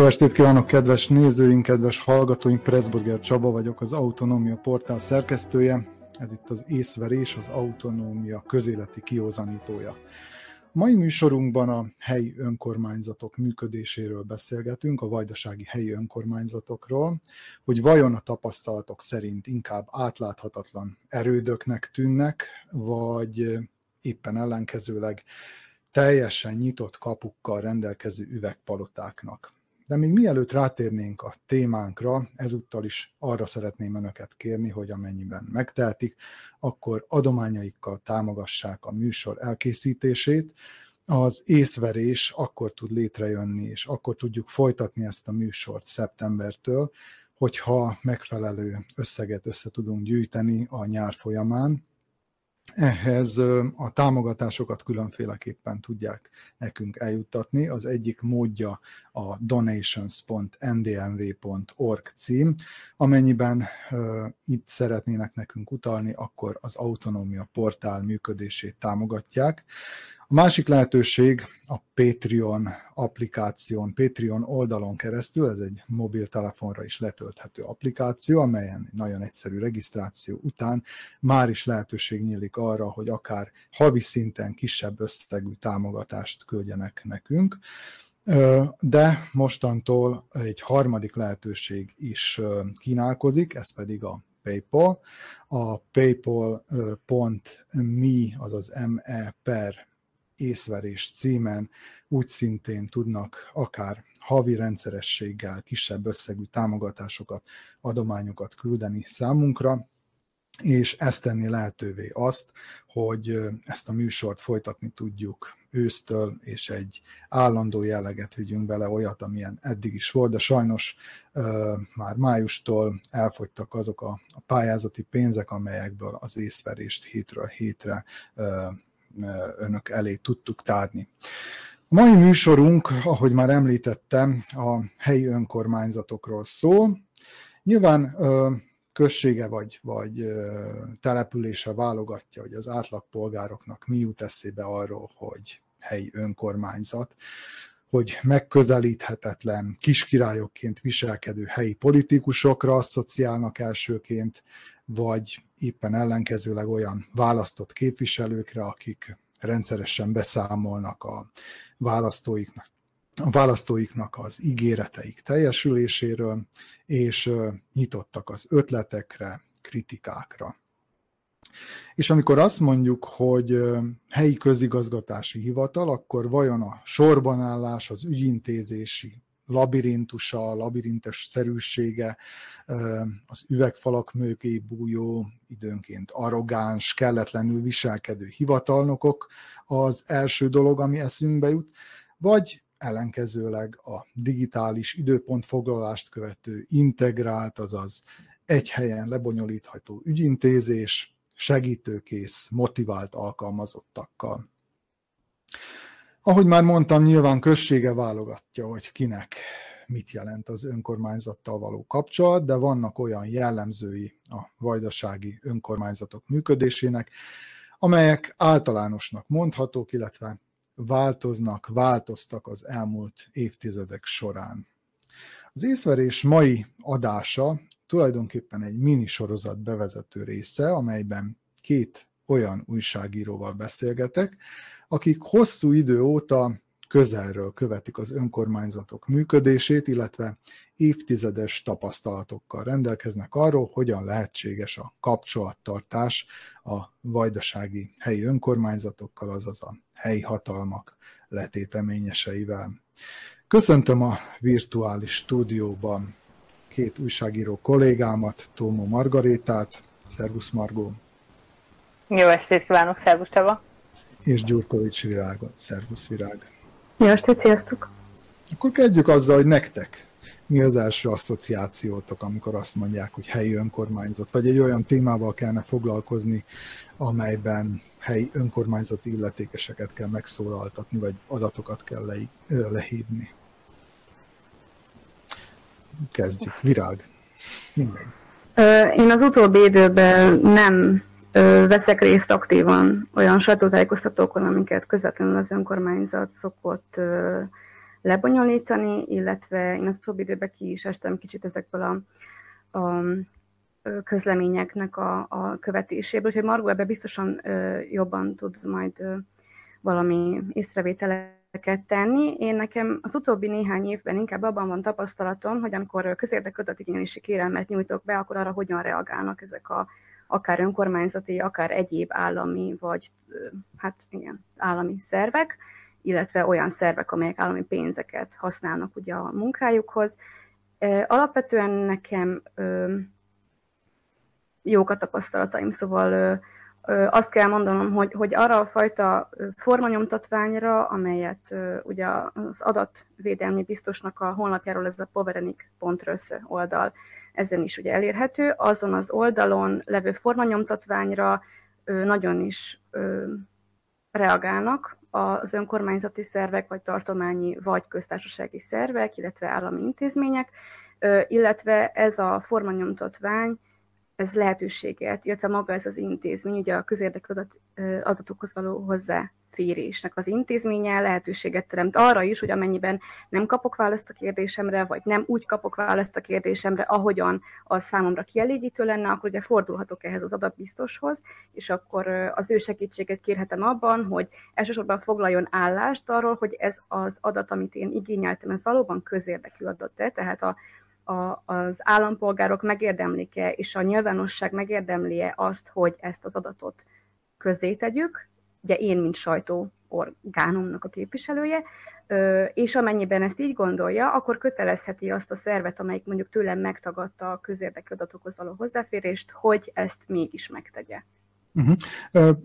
Jó estét kívánok, kedves nézőink, kedves hallgatóink! Pressburger Csaba vagyok, az Autonómia portál szerkesztője. Ez itt az észverés, az autonómia közéleti kiózanítója. Mai műsorunkban a helyi önkormányzatok működéséről beszélgetünk, a vajdasági helyi önkormányzatokról, hogy vajon a tapasztalatok szerint inkább átláthatatlan erődöknek tűnnek, vagy éppen ellenkezőleg teljesen nyitott kapukkal rendelkező üvegpalotáknak. De még mielőtt rátérnénk a témánkra, ezúttal is arra szeretném önöket kérni, hogy amennyiben megtehetik, akkor adományaikkal támogassák a műsor elkészítését. Az észverés akkor tud létrejönni, és akkor tudjuk folytatni ezt a műsort szeptembertől, hogyha megfelelő összeget össze tudunk gyűjteni a nyár folyamán, ehhez a támogatásokat különféleképpen tudják nekünk eljuttatni. Az egyik módja a donations.ndmv.org cím. Amennyiben itt szeretnének nekünk utalni, akkor az autonómia portál működését támogatják. A másik lehetőség a Patreon applikáción, Patreon oldalon keresztül, ez egy mobiltelefonra is letölthető applikáció, amelyen nagyon egyszerű regisztráció után már is lehetőség nyílik arra, hogy akár havi szinten kisebb összegű támogatást küldjenek nekünk. De mostantól egy harmadik lehetőség is kínálkozik, ez pedig a PayPal. A paypal.me, azaz me per észverés címen úgy szintén tudnak akár havi rendszerességgel kisebb összegű támogatásokat, adományokat küldeni számunkra, és ezt tenni lehetővé azt, hogy ezt a műsort folytatni tudjuk ősztől, és egy állandó jelleget vigyünk bele, olyat, amilyen eddig is volt, de sajnos már májustól elfogytak azok a, pályázati pénzek, amelyekből az észverést hétről hétre önök elé tudtuk tárni. A mai műsorunk, ahogy már említettem, a helyi önkormányzatokról szól. Nyilván községe vagy, vagy települése válogatja, hogy az átlagpolgároknak mi jut eszébe arról, hogy helyi önkormányzat, hogy megközelíthetetlen kiskirályokként viselkedő helyi politikusokra asszociálnak elsőként, vagy éppen ellenkezőleg olyan választott képviselőkre, akik rendszeresen beszámolnak a választóiknak, a választóiknak az ígéreteik teljesüléséről, és nyitottak az ötletekre, kritikákra. És amikor azt mondjuk, hogy helyi közigazgatási hivatal, akkor vajon a sorbanállás, az ügyintézési labirintusa, labirintes szerűsége, az üvegfalak mögé bújó, időnként arrogáns, kelletlenül viselkedő hivatalnokok az első dolog, ami eszünkbe jut, vagy ellenkezőleg a digitális időpontfoglalást követő integrált, azaz egy helyen lebonyolítható ügyintézés, segítőkész, motivált alkalmazottakkal. Ahogy már mondtam, nyilván községe válogatja, hogy kinek mit jelent az önkormányzattal való kapcsolat, de vannak olyan jellemzői a vajdasági önkormányzatok működésének, amelyek általánosnak mondhatók, illetve változnak, változtak az elmúlt évtizedek során. Az észverés mai adása tulajdonképpen egy mini sorozat bevezető része, amelyben két olyan újságíróval beszélgetek, akik hosszú idő óta közelről követik az önkormányzatok működését, illetve évtizedes tapasztalatokkal rendelkeznek arról, hogyan lehetséges a kapcsolattartás a vajdasági helyi önkormányzatokkal, azaz a helyi hatalmak letéteményeseivel. Köszöntöm a virtuális stúdióban két újságíró kollégámat, Tómo Margarétát, Szervusz Margó! Jó estét kívánok, szervusz Csaba! És Gyurkovics Virágot, szervusz Virág! Jó estét, sziasztok! Akkor kezdjük azzal, hogy nektek mi az első asszociációtok, amikor azt mondják, hogy helyi önkormányzat, vagy egy olyan témával kellene foglalkozni, amelyben helyi önkormányzati illetékeseket kell megszólaltatni, vagy adatokat kell le, lehívni. Kezdjük. Virág. Mindegy. Én az utóbbi időben nem veszek részt aktívan olyan sajtótájékoztatókon, amiket közvetlenül az önkormányzat szokott lebonyolítani, illetve én az utóbbi időben ki is estem kicsit ezekből a, a közleményeknek a, a követéséből, úgyhogy Margó ebbe biztosan jobban tud majd valami észrevételeket tenni. Én nekem az utóbbi néhány évben inkább abban van tapasztalatom, hogy amikor közérdekű adatigénylési kérelmet nyújtok be, akkor arra hogyan reagálnak ezek a akár önkormányzati, akár egyéb állami, vagy hát igen, állami szervek, illetve olyan szervek, amelyek állami pénzeket használnak ugye a munkájukhoz. Alapvetően nekem jók a tapasztalataim, szóval azt kell mondanom, hogy, hogy arra a fajta formanyomtatványra, amelyet ugye az adatvédelmi biztosnak a honlapjáról, ez a poverenik.rösz oldal, ezen is ugye elérhető, azon az oldalon levő formanyomtatványra nagyon is reagálnak az önkormányzati szervek, vagy tartományi, vagy köztársasági szervek, illetve állami intézmények, illetve ez a formanyomtatvány ez lehetőséget, illetve maga ez az intézmény, ugye a közérdekű adat, adatokhoz való hozzáférésnek az intézménye lehetőséget teremt arra is, hogy amennyiben nem kapok választ a kérdésemre, vagy nem úgy kapok választ a kérdésemre, ahogyan az számomra kielégítő lenne, akkor ugye fordulhatok ehhez az adatbiztoshoz, és akkor az ő segítséget kérhetem abban, hogy elsősorban foglaljon állást arról, hogy ez az adat, amit én igényeltem, ez valóban közérdekű adat-e, tehát a a, az állampolgárok megérdemlik-e, és a nyilvánosság megérdemli-e azt, hogy ezt az adatot közzétegyük, ugye én, mint sajtó orgánumnak a képviselője, és amennyiben ezt így gondolja, akkor kötelezheti azt a szervet, amelyik mondjuk tőlem megtagadta a közérdekű adatokhoz való hozzáférést, hogy ezt mégis megtegye. Uh-huh.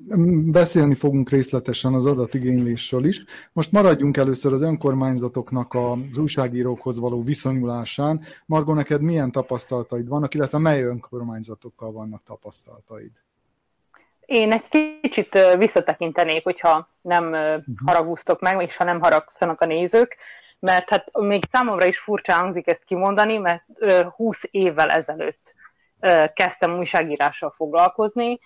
Beszélni fogunk részletesen az adatigénylésről is. Most maradjunk először az önkormányzatoknak az újságírókhoz való viszonyulásán. Margo, neked milyen tapasztalataid vannak, illetve mely önkormányzatokkal vannak tapasztalataid? Én egy kicsit visszatekintenék, hogyha nem uh-huh. haragúztok meg, és ha nem haragszanak a nézők, mert hát még számomra is furcsa hangzik ezt kimondani, mert 20 évvel ezelőtt kezdtem újságírással foglalkozni,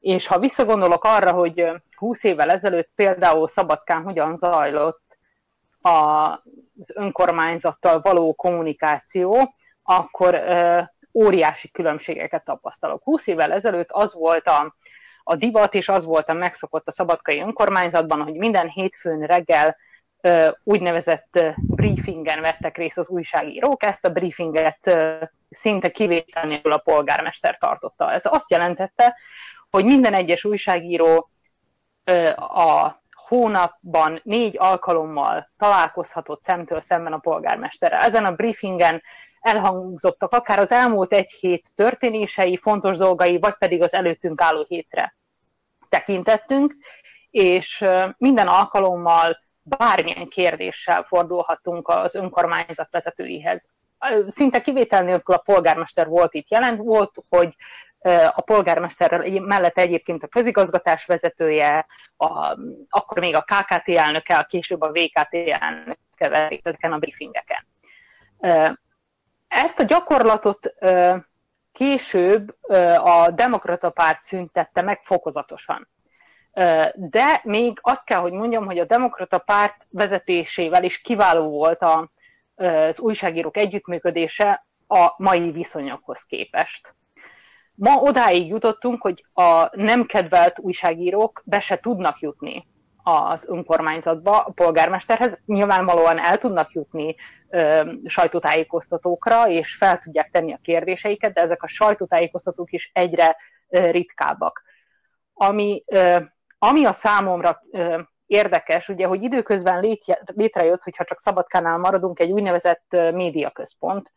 és ha visszagondolok arra, hogy 20 évvel ezelőtt például Szabadkán hogyan zajlott az önkormányzattal való kommunikáció, akkor óriási különbségeket tapasztalok. 20 évvel ezelőtt az volt a, a divat, és az volt a megszokott a szabadkai önkormányzatban, hogy minden hétfőn reggel úgynevezett briefingen vettek részt az újságírók, ezt a briefinget szinte kivétel nélkül a polgármester tartotta. Ez azt jelentette, hogy minden egyes újságíró a hónapban négy alkalommal találkozhatott szemtől szemben a polgármesterrel. Ezen a briefingen elhangzottak akár az elmúlt egy hét történései, fontos dolgai, vagy pedig az előttünk álló hétre tekintettünk, és minden alkalommal bármilyen kérdéssel fordulhatunk az önkormányzat vezetőihez. Szinte kivétel nélkül a polgármester volt itt jelent, volt, hogy a polgármester mellett egyébként a közigazgatás vezetője, a, akkor még a KKT elnöke, a később a VKT elnöke ezeken a briefingeken. Ezt a gyakorlatot később a demokrata párt szüntette meg fokozatosan. De még azt kell, hogy mondjam, hogy a demokrata párt vezetésével is kiváló volt az újságírók együttműködése a mai viszonyokhoz képest. Ma odáig jutottunk, hogy a nem kedvelt újságírók be se tudnak jutni az önkormányzatba, a polgármesterhez. Nyilvánvalóan el tudnak jutni ö, sajtótájékoztatókra, és fel tudják tenni a kérdéseiket, de ezek a sajtótájékoztatók is egyre ö, ritkábbak. Ami, ö, ami a számomra ö, érdekes, ugye, hogy időközben létrejött, hogyha csak Szabadkánál maradunk, egy úgynevezett médiaközpont,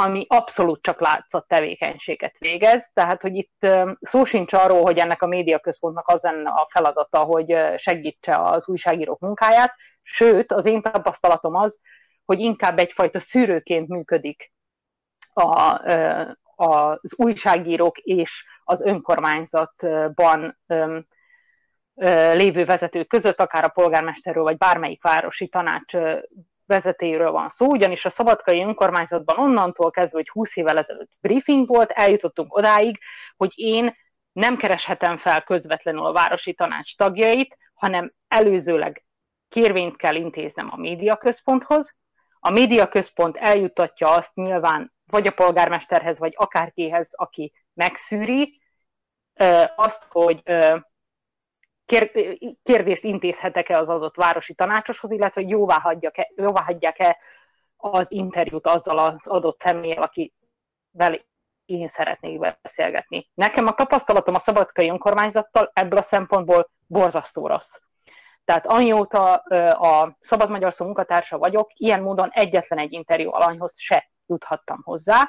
ami abszolút csak látszat tevékenységet végez, tehát hogy itt szó sincs arról, hogy ennek a médiaközpontnak az lenne a feladata, hogy segítse az újságírók munkáját, sőt, az én tapasztalatom az, hogy inkább egyfajta szűrőként működik a, az újságírók és az önkormányzatban lévő vezetők között, akár a polgármesterről, vagy bármelyik városi tanács vezetőjéről van szó, ugyanis a szabadkai önkormányzatban onnantól kezdve, hogy 20 évvel ezelőtt briefing volt, eljutottunk odáig, hogy én nem kereshetem fel közvetlenül a városi tanács tagjait, hanem előzőleg kérvényt kell intéznem a médiaközponthoz, a médiaközpont eljutatja azt nyilván vagy a polgármesterhez, vagy akárkihez, aki megszűri, azt, hogy kérdést intézhetek-e az adott városi tanácsoshoz, illetve jóvá, hagyják-e, jóvá hagyják-e az interjút azzal az adott személyel, akivel én szeretnék beszélgetni. Nekem a tapasztalatom a szabadkai önkormányzattal ebből a szempontból borzasztó rossz. Tehát amióta a Szabad Magyar Szó munkatársa vagyok, ilyen módon egyetlen egy interjú alanyhoz se juthattam hozzá,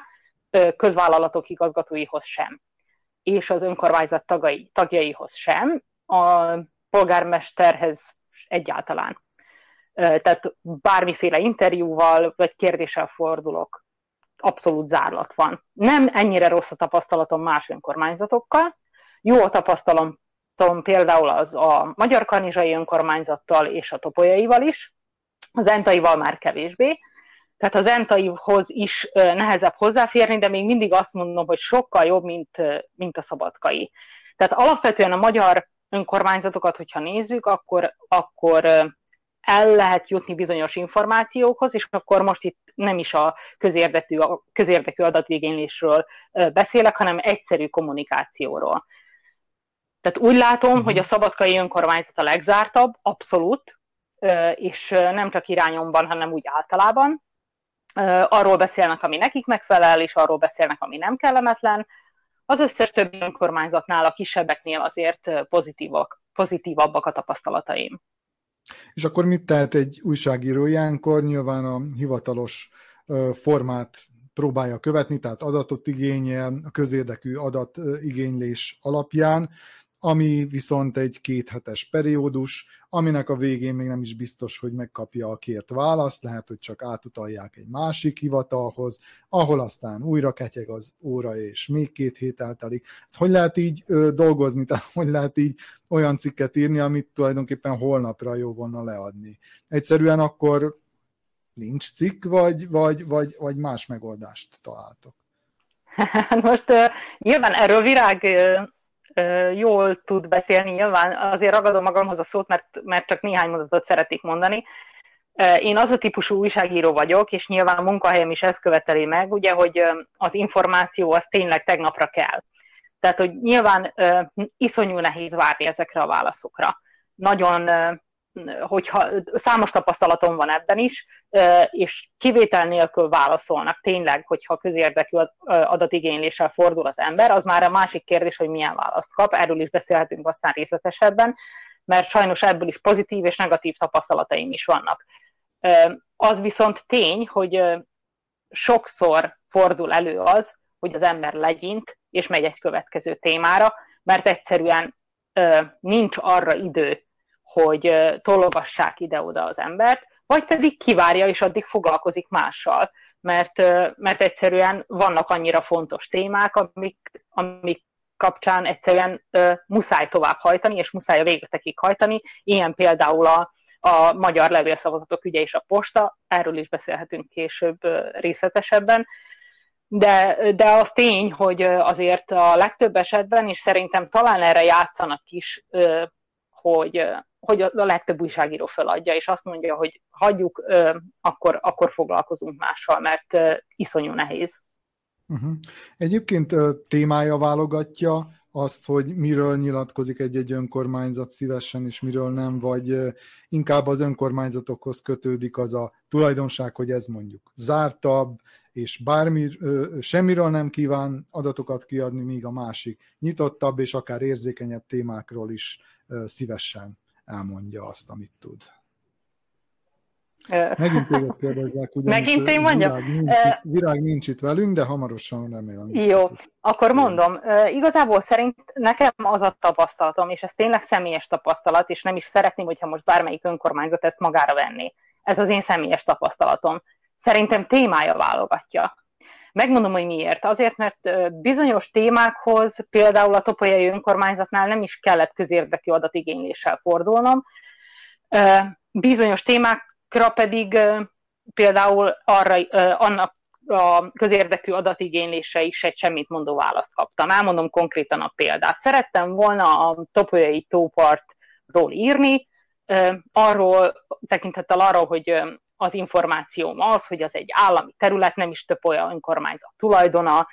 közvállalatok igazgatóihoz sem, és az önkormányzat tagai, tagjaihoz sem, a polgármesterhez egyáltalán. Tehát bármiféle interjúval vagy kérdéssel fordulok, abszolút zárlat van. Nem ennyire rossz a tapasztalatom más önkormányzatokkal. Jó a tapasztalatom például az a Magyar Kanizsai önkormányzattal és a Topolyaival is, az Entaival már kevésbé. Tehát az Entaihoz is nehezebb hozzáférni, de még mindig azt mondom, hogy sokkal jobb, mint, mint a szabadkai. Tehát alapvetően a magyar önkormányzatokat, hogyha nézzük, akkor, akkor el lehet jutni bizonyos információkhoz, és akkor most itt nem is a közérdekű, a közérdekű adatvégénylésről beszélek, hanem egyszerű kommunikációról. Tehát úgy látom, uh-huh. hogy a szabadkai önkormányzat a legzártabb, abszolút, és nem csak irányomban, hanem úgy általában. Arról beszélnek, ami nekik megfelel, és arról beszélnek, ami nem kellemetlen. Az összes többi önkormányzatnál, a kisebbeknél azért pozitívak, pozitívabbak a tapasztalataim. És akkor mit tehet egy újságíró ilyenkor? Nyilván a hivatalos formát próbálja követni, tehát adatot igényel a közérdekű adatigénylés alapján, ami viszont egy kéthetes periódus, aminek a végén még nem is biztos, hogy megkapja a kért választ, lehet, hogy csak átutalják egy másik hivatalhoz, ahol aztán újra ketyeg az óra, és még két hét eltelik. Hogy lehet így ö, dolgozni, tehát hogy lehet így olyan cikket írni, amit tulajdonképpen holnapra jó volna leadni. Egyszerűen akkor nincs cikk, vagy, vagy, vagy, vagy más megoldást találtok? Most uh, nyilván erről virág uh jól tud beszélni, nyilván azért ragadom magamhoz a szót, mert, mert csak néhány mondatot szeretik mondani. Én az a típusú újságíró vagyok, és nyilván a munkahelyem is ezt követeli meg, ugye, hogy az információ az tényleg tegnapra kell. Tehát, hogy nyilván iszonyú nehéz várni ezekre a válaszokra. Nagyon hogyha számos tapasztalatom van ebben is, és kivétel nélkül válaszolnak tényleg, hogyha közérdekű adatigényléssel fordul az ember, az már a másik kérdés, hogy milyen választ kap, erről is beszélhetünk aztán részletesebben, mert sajnos ebből is pozitív és negatív tapasztalataim is vannak. Az viszont tény, hogy sokszor fordul elő az, hogy az ember legyint, és megy egy következő témára, mert egyszerűen nincs arra idő, hogy tologassák ide-oda az embert, vagy pedig kivárja, és addig foglalkozik mással, mert, mert egyszerűen vannak annyira fontos témák, amik, amik kapcsán egyszerűen uh, muszáj tovább hajtani, és muszáj a végletekig hajtani. Ilyen például a, a magyar levélszavazatok ügye és a posta, erről is beszélhetünk később részletesebben. De, de az tény, hogy azért a legtöbb esetben, és szerintem talán erre játszanak is, hogy, hogy a legtöbb újságíró feladja, és azt mondja, hogy hagyjuk, akkor, akkor foglalkozunk mással, mert iszonyú nehéz. Uh-huh. Egyébként témája válogatja azt, hogy miről nyilatkozik egy-egy önkormányzat szívesen, és miről nem, vagy inkább az önkormányzatokhoz kötődik az a tulajdonság, hogy ez mondjuk zártabb, és bármi, semmiről nem kíván adatokat kiadni, míg a másik nyitottabb, és akár érzékenyebb témákról is szívesen elmondja azt, amit tud. Megint téged kérdezlek, ugyanis Megint én mondjam? Virág nincs, virág nincs itt velünk, de hamarosan remélem. Jó, akkor mondom. Igazából szerint nekem az a tapasztalatom, és ez tényleg személyes tapasztalat, és nem is szeretném, hogyha most bármelyik önkormányzat ezt magára venné. Ez az én személyes tapasztalatom. Szerintem témája válogatja. Megmondom, hogy miért. Azért, mert bizonyos témákhoz, például a Topolyai önkormányzatnál nem is kellett közérdekű adatigényléssel fordulnom. Bizonyos témákra pedig például arra, annak a közérdekű adatigénylése is egy semmit mondó választ kaptam. Elmondom konkrétan a példát. Szerettem volna a Topolyai tópartról írni, arról, tekintettel arról, hogy az információm az, hogy az egy állami terület, nem is több olyan önkormányzat tulajdona,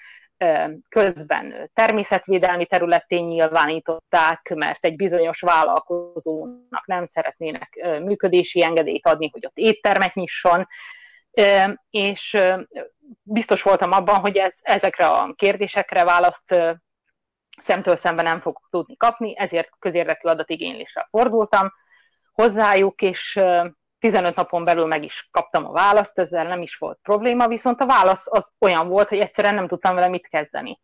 közben természetvédelmi területén nyilvánították, mert egy bizonyos vállalkozónak nem szeretnének működési engedélyt adni, hogy ott éttermet nyisson, és biztos voltam abban, hogy ez, ezekre a kérdésekre választ szemtől szemben nem fogok tudni kapni, ezért közérdekű adatigénylésre fordultam hozzájuk, és 15 napon belül meg is kaptam a választ, ezzel nem is volt probléma, viszont a válasz az olyan volt, hogy egyszerűen nem tudtam vele mit kezdeni.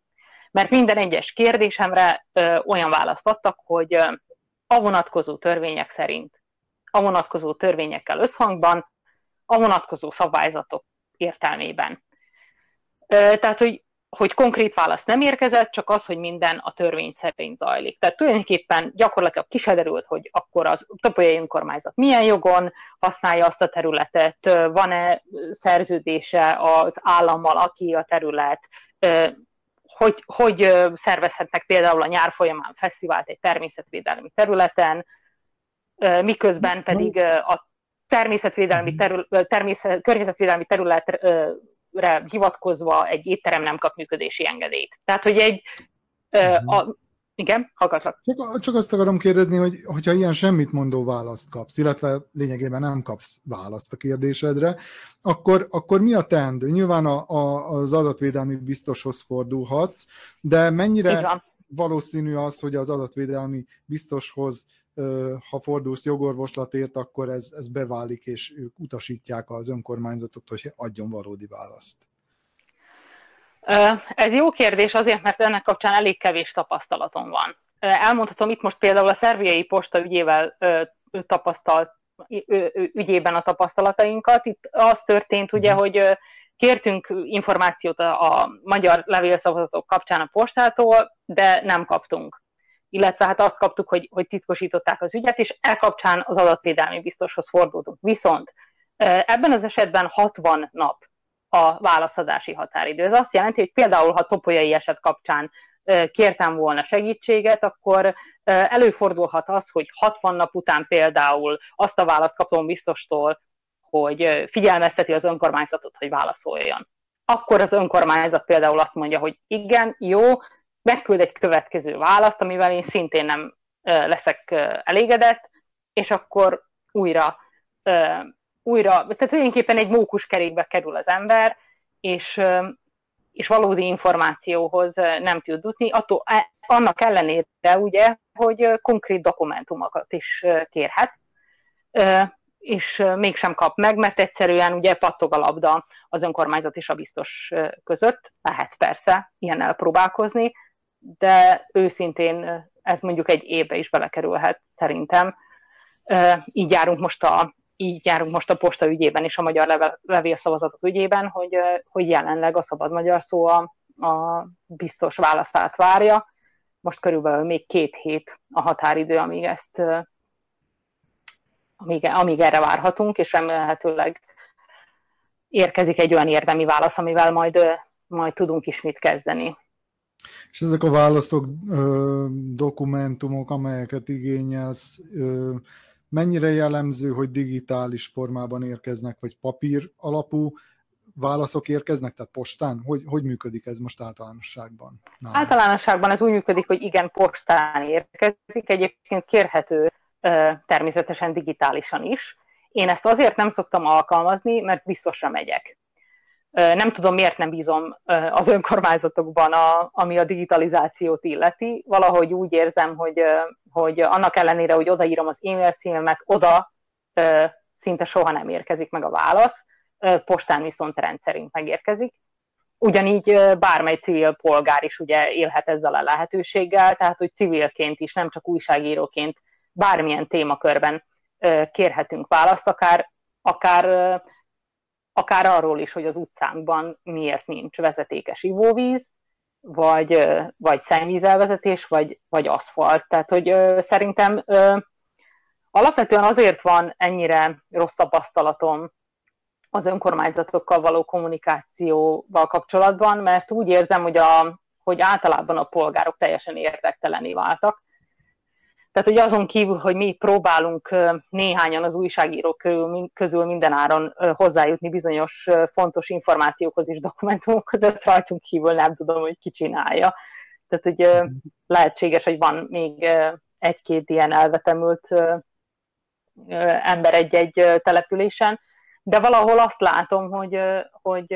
Mert minden egyes kérdésemre ö, olyan választ adtak, hogy ö, a vonatkozó törvények szerint, a vonatkozó törvényekkel összhangban, a vonatkozó szabályzatok értelmében. Ö, tehát, hogy hogy konkrét válasz nem érkezett, csak az, hogy minden a törvény szerint zajlik. Tehát tulajdonképpen gyakorlatilag kiderült, hogy akkor az topolyai önkormányzat milyen jogon használja azt a területet, van-e szerződése az állammal, aki a terület, hogy, hogy szervezhetnek például a nyár folyamán fesztivált egy természetvédelmi területen, miközben pedig a természetvédelmi terület, természet, környezetvédelmi terület hivatkozva egy étterem nem kap működési engedélyt. Tehát, hogy egy uh, a, igen, hallgatlak. Csak, csak azt akarom kérdezni, hogy hogyha ilyen semmit mondó választ kapsz, illetve lényegében nem kapsz választ a kérdésedre, akkor, akkor mi a teendő? Nyilván a, a, az adatvédelmi biztoshoz fordulhatsz, de mennyire valószínű az, hogy az adatvédelmi biztoshoz ha fordulsz jogorvoslatért, akkor ez, ez beválik, és ők utasítják az önkormányzatot, hogy adjon valódi választ. Ez jó kérdés azért, mert ennek kapcsán elég kevés tapasztalatom van. Elmondhatom itt most például a szerviai posta ügyével tapasztalt ügyében a tapasztalatainkat. Itt az történt ugye, mhm. hogy kértünk információt a, a magyar levélszavazatok kapcsán a postától, de nem kaptunk illetve hát azt kaptuk, hogy, hogy titkosították az ügyet, és e kapcsán az adatvédelmi biztoshoz fordultunk. Viszont ebben az esetben 60 nap a válaszadási határidő. Ez azt jelenti, hogy például, ha topolyai eset kapcsán kértem volna segítséget, akkor előfordulhat az, hogy 60 nap után például azt a választ kapom biztostól, hogy figyelmezteti az önkormányzatot, hogy válaszoljon. Akkor az önkormányzat például azt mondja, hogy igen, jó, megküld egy következő választ, amivel én szintén nem leszek elégedett, és akkor újra, újra tehát tulajdonképpen egy mókuskerékbe kerül az ember, és, és valódi információhoz nem tud jutni, attól, e, annak ellenére ugye, hogy konkrét dokumentumokat is kérhet, és mégsem kap meg, mert egyszerűen ugye pattog a labda az önkormányzat és a biztos között, lehet persze ilyennel próbálkozni, de őszintén ez mondjuk egy évbe is belekerülhet szerintem. Így járunk most a, így járunk most a posta ügyében és a magyar level, levélszavazatok ügyében, hogy, hogy jelenleg a szabad magyar szó a, a biztos válaszát várja. Most körülbelül még két hét a határidő, amíg ezt amíg, amíg erre várhatunk, és remélhetőleg érkezik egy olyan érdemi válasz, amivel majd, majd tudunk is mit kezdeni. És ezek a válaszok, dokumentumok, amelyeket igényelsz, mennyire jellemző, hogy digitális formában érkeznek, vagy papír alapú válaszok érkeznek, tehát postán? Hogy, hogy működik ez most általánosságban? Nálam? Általánosságban ez úgy működik, hogy igen, postán érkezik, egyébként kérhető természetesen digitálisan is. Én ezt azért nem szoktam alkalmazni, mert biztosra megyek. Nem tudom, miért nem bízom az önkormányzatokban, a, ami a digitalizációt illeti. Valahogy úgy érzem, hogy, hogy annak ellenére, hogy odaírom az e-mail címemet, oda szinte soha nem érkezik meg a válasz, postán viszont rendszerint megérkezik. Ugyanígy bármely civil polgár is ugye élhet ezzel a lehetőséggel, tehát hogy civilként is, nem csak újságíróként bármilyen témakörben kérhetünk választ, akár, akár akár arról is, hogy az utcánkban miért nincs vezetékes ivóvíz, vagy, vagy szennyvízelvezetés, vagy, vagy aszfalt. Tehát, hogy szerintem alapvetően azért van ennyire rossz tapasztalatom az önkormányzatokkal való kommunikációval kapcsolatban, mert úgy érzem, hogy, a, hogy általában a polgárok teljesen érdektelené váltak. Tehát, hogy azon kívül, hogy mi próbálunk néhányan az újságírók közül mindenáron hozzájutni bizonyos fontos információkhoz és dokumentumokhoz, ezt rajtunk kívül nem tudom, hogy ki csinálja. Tehát, hogy lehetséges, hogy van még egy-két ilyen elvetemült ember egy-egy településen, de valahol azt látom, hogy, hogy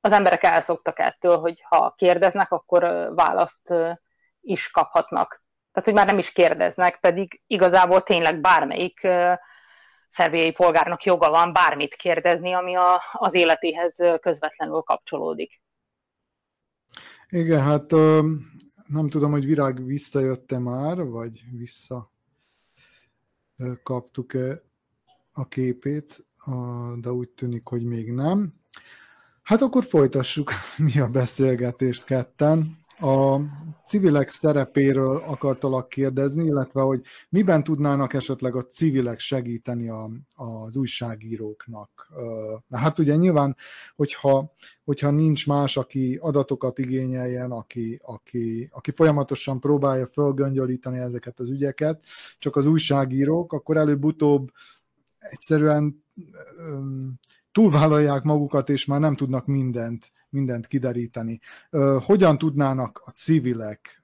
az emberek elszoktak ettől, hogy ha kérdeznek, akkor választ is kaphatnak. Tehát, hogy már nem is kérdeznek, pedig igazából tényleg bármelyik szerviai polgárnak joga van bármit kérdezni, ami a, az életéhez közvetlenül kapcsolódik. Igen, hát nem tudom, hogy Virág visszajötte már, vagy vissza kaptuk-e a képét, de úgy tűnik, hogy még nem. Hát akkor folytassuk mi a beszélgetést ketten. A civilek szerepéről akartalak kérdezni, illetve hogy miben tudnának esetleg a civilek segíteni a, az újságíróknak. Na hát ugye nyilván, hogyha, hogyha nincs más, aki adatokat igényeljen, aki, aki, aki folyamatosan próbálja fölgöngyölíteni ezeket az ügyeket, csak az újságírók, akkor előbb-utóbb egyszerűen túlvállalják magukat, és már nem tudnak mindent, mindent kideríteni. Hogyan tudnának a civilek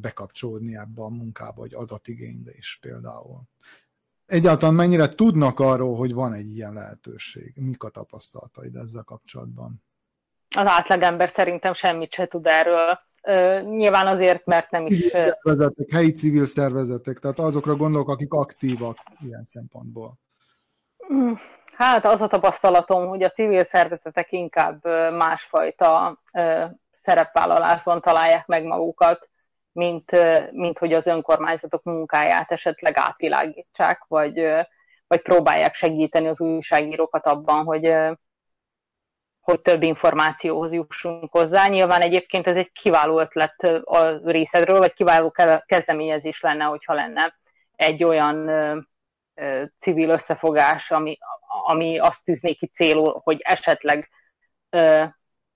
bekapcsolódni ebbe a munkába, vagy adatigénybe is például? Egyáltalán mennyire tudnak arról, hogy van egy ilyen lehetőség? Mik a tapasztalataid ezzel kapcsolatban? Az átlagember szerintem semmit se tud erről. nyilván azért, mert nem is... Szervezetek, helyi civil szervezetek, tehát azokra gondolok, akik aktívak ilyen szempontból. Hát az a tapasztalatom, hogy a civil szervezetek inkább másfajta szerepvállalásban találják meg magukat, mint, mint hogy az önkormányzatok munkáját esetleg átvilágítsák, vagy, vagy próbálják segíteni az újságírókat abban, hogy, hogy több információhoz jussunk hozzá. Nyilván egyébként ez egy kiváló ötlet a részedről, vagy kiváló kezdeményezés lenne, hogyha lenne egy olyan civil összefogás, ami, ami azt tűzné ki célul, hogy esetleg ö,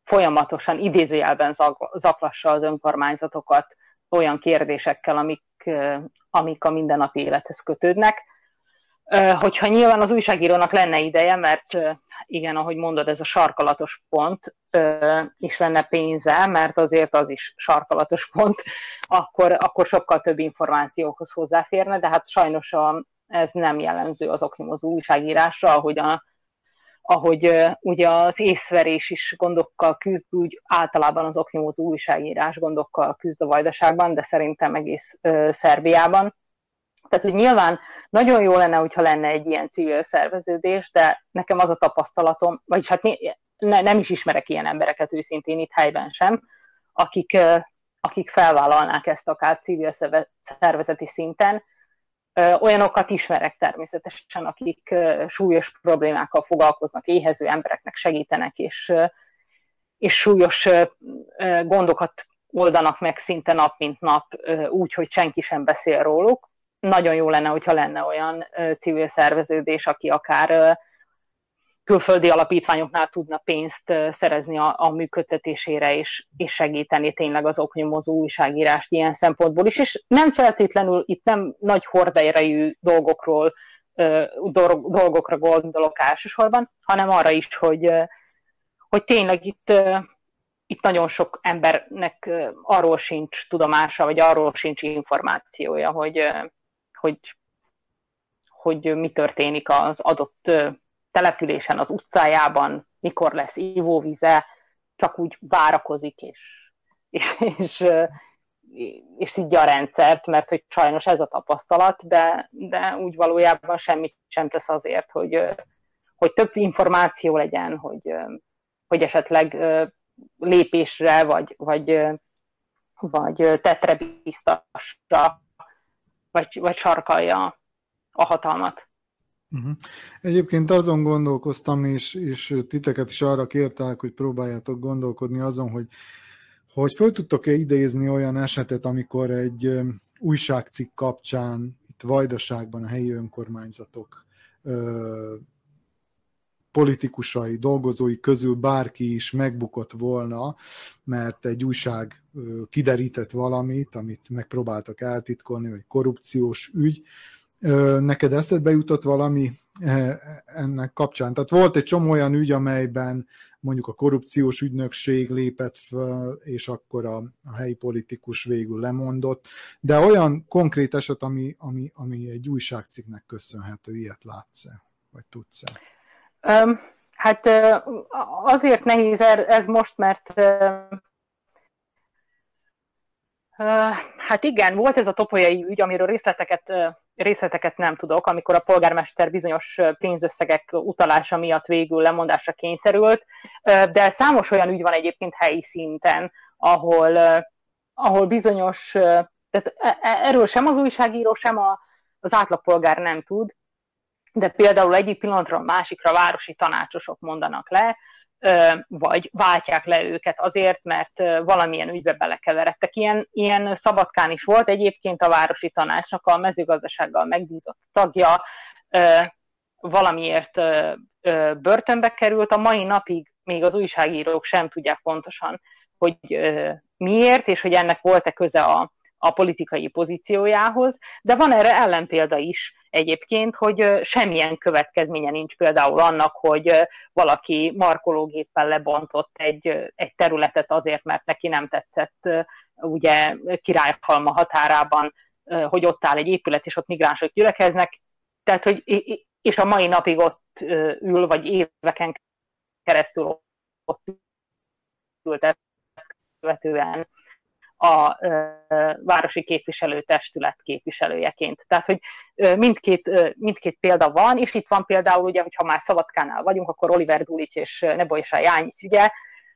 folyamatosan idézőjelben zaklassa az önkormányzatokat olyan kérdésekkel, amik, ö, amik a mindennapi élethez kötődnek. Ö, hogyha nyilván az újságírónak lenne ideje, mert ö, igen, ahogy mondod, ez a sarkalatos pont, ö, is lenne pénze, mert azért az is sarkalatos pont, akkor, akkor sokkal több információhoz hozzáférne, de hát sajnos a, ez nem jellemző az oknyomozó újságírásra, ahogy, a, ahogy ugye az észverés is gondokkal küzd, úgy általában az oknyomozó újságírás gondokkal küzd a Vajdaságban, de szerintem egész uh, Szerbiában. Tehát, hogy nyilván nagyon jó lenne, hogyha lenne egy ilyen civil szerveződés, de nekem az a tapasztalatom, vagyis hát ne, nem is ismerek ilyen embereket őszintén itt helyben sem, akik, akik felvállalnák ezt akár civil szervezeti szinten, Olyanokat ismerek természetesen, akik súlyos problémákkal foglalkoznak, éhező embereknek segítenek, és, és súlyos gondokat oldanak meg szinte nap mint nap, úgy, hogy senki sem beszél róluk. Nagyon jó lenne, hogyha lenne olyan civil szerveződés, aki akár külföldi alapítványoknál tudna pénzt szerezni a, a működtetésére, és, és segíteni tényleg az oknyomozó újságírást ilyen szempontból is, és nem feltétlenül itt nem nagy horderejű dolgokról, dolgokra gondolok elsősorban, hanem arra is, hogy, hogy tényleg itt, itt nagyon sok embernek arról sincs tudomása, vagy arról sincs információja, hogy, hogy, hogy mi történik az adott településen, az utcájában, mikor lesz ivóvize, csak úgy várakozik, és, és, és, és szidja a rendszert, mert hogy sajnos ez a tapasztalat, de, de úgy valójában semmit sem tesz azért, hogy, hogy több információ legyen, hogy, hogy esetleg lépésre, vagy, vagy, vagy tetre biztassa, vagy, vagy sarkalja a hatalmat. Uh-huh. Egyébként azon gondolkoztam, és, és titeket is arra kértek, hogy próbáljátok gondolkodni azon, hogy, hogy föl tudtok-e idézni olyan esetet, amikor egy újságcikk kapcsán itt Vajdaságban a helyi önkormányzatok ö, politikusai, dolgozói közül bárki is megbukott volna, mert egy újság kiderített valamit, amit megpróbáltak eltitkolni, vagy korrupciós ügy. Neked eszedbe jutott valami ennek kapcsán? Tehát volt egy csomó olyan ügy, amelyben mondjuk a korrupciós ügynökség lépett fel, és akkor a, a helyi politikus végül lemondott, de olyan konkrét eset, ami, ami, ami egy újságcikknek köszönhető, ilyet látsz-e, vagy tudsz-e? Um, hát azért nehéz ez most, mert Hát igen, volt ez a topolyai ügy, amiről részleteket, részleteket nem tudok, amikor a polgármester bizonyos pénzösszegek utalása miatt végül lemondásra kényszerült, de számos olyan ügy van egyébként helyi szinten, ahol, ahol bizonyos, tehát e, e, erről sem az újságíró, sem a, az átlagpolgár nem tud, de például egyik pillanatra a másikra városi tanácsosok mondanak le, vagy váltják le őket azért, mert valamilyen ügybe belekeveredtek. Ilyen, ilyen szabadkán is volt egyébként a városi tanácsnak a mezőgazdasággal megbízott tagja, valamiért börtönbe került, a mai napig még az újságírók sem tudják pontosan, hogy miért, és hogy ennek volt-e köze a, a politikai pozíciójához, de van erre ellenpélda is egyébként, hogy semmilyen következménye nincs például annak, hogy valaki markológéppel lebontott egy, egy területet azért, mert neki nem tetszett ugye Királyhalma határában, hogy ott áll egy épület, és ott migránsok gyülekeznek, tehát, hogy és a mai napig ott ül, vagy éveken keresztül ott ült ezt követően a városi képviselőtestület képviselőjeként. Tehát, hogy mindkét, mindkét példa van, és itt van például, ugye, hogyha már Szabadkánál vagyunk, akkor Oliver Dulic és Nebojsa Jányic ügye,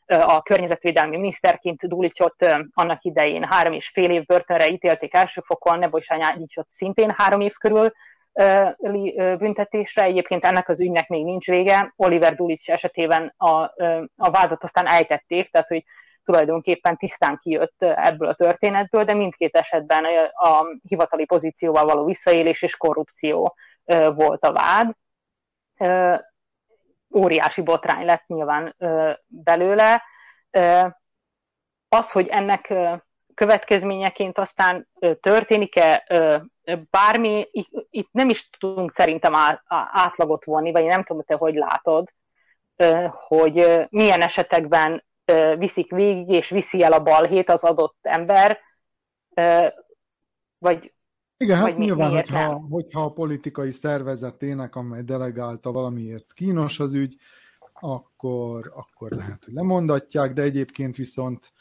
a környezetvédelmi miniszterként Dulicot annak idején három és fél év börtönre ítélték első fokon, Nebojsa Jányicot szintén három év körül büntetésre. Egyébként ennek az ügynek még nincs vége. Oliver Dulic esetében a, a vádat aztán ejtették, tehát hogy tulajdonképpen tisztán kijött ebből a történetből, de mindkét esetben a hivatali pozícióval való visszaélés és korrupció volt a vád. Óriási botrány lett nyilván belőle. Az, hogy ennek következményeként aztán történik-e bármi, itt nem is tudunk szerintem átlagot vonni, vagy nem tudom, te hogy látod, hogy milyen esetekben viszik végig, és viszi el a balhét az adott ember, vagy igen, hát mi, nyilván, hogyha, hogyha a politikai szervezetének, amely delegálta valamiért kínos az ügy, akkor, akkor lehet, hogy lemondatják, de egyébként viszont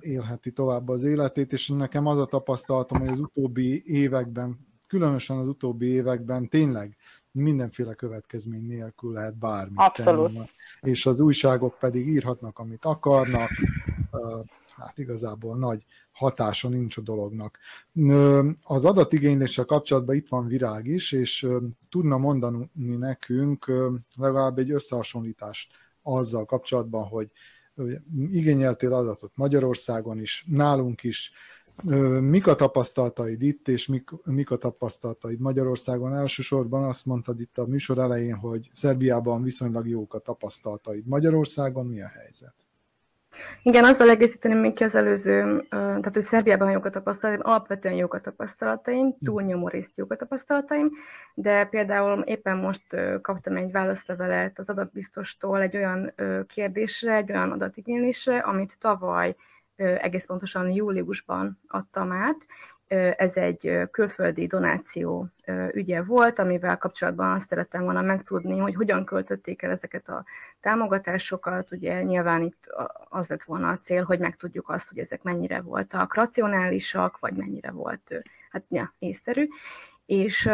élheti tovább az életét, és nekem az a tapasztalatom, hogy az utóbbi években, különösen az utóbbi években tényleg mindenféle következmény nélkül lehet bármit Abszolút. tenni. És az újságok pedig írhatnak, amit akarnak, hát igazából nagy hatása nincs a dolognak. Az adatigényléssel kapcsolatban itt van Virág is, és tudna mondani nekünk legalább egy összehasonlítást azzal kapcsolatban, hogy igényeltél adatot Magyarországon is, nálunk is, mik a tapasztalataid itt, és mik, mik a tapasztalataid Magyarországon? Elsősorban azt mondtad itt a műsor elején, hogy Szerbiában viszonylag jók a tapasztalataid. Magyarországon mi a helyzet? Igen, azzal egészíteném még ki az előző, tehát hogy Szerbiában jók a tapasztalataim, alapvetően jók a tapasztalataim, hm. túlnyomó részt jók a tapasztalataim, de például éppen most kaptam egy válaszlevelet az adatbiztostól egy olyan kérdésre, egy olyan adatigénylésre, amit tavaly egész pontosan júliusban adtam át. Ez egy külföldi donáció ügye volt, amivel kapcsolatban azt szerettem volna megtudni, hogy hogyan költötték el ezeket a támogatásokat. Ugye nyilván itt az lett volna a cél, hogy megtudjuk azt, hogy ezek mennyire voltak racionálisak, vagy mennyire volt hát, ja, észszerű. És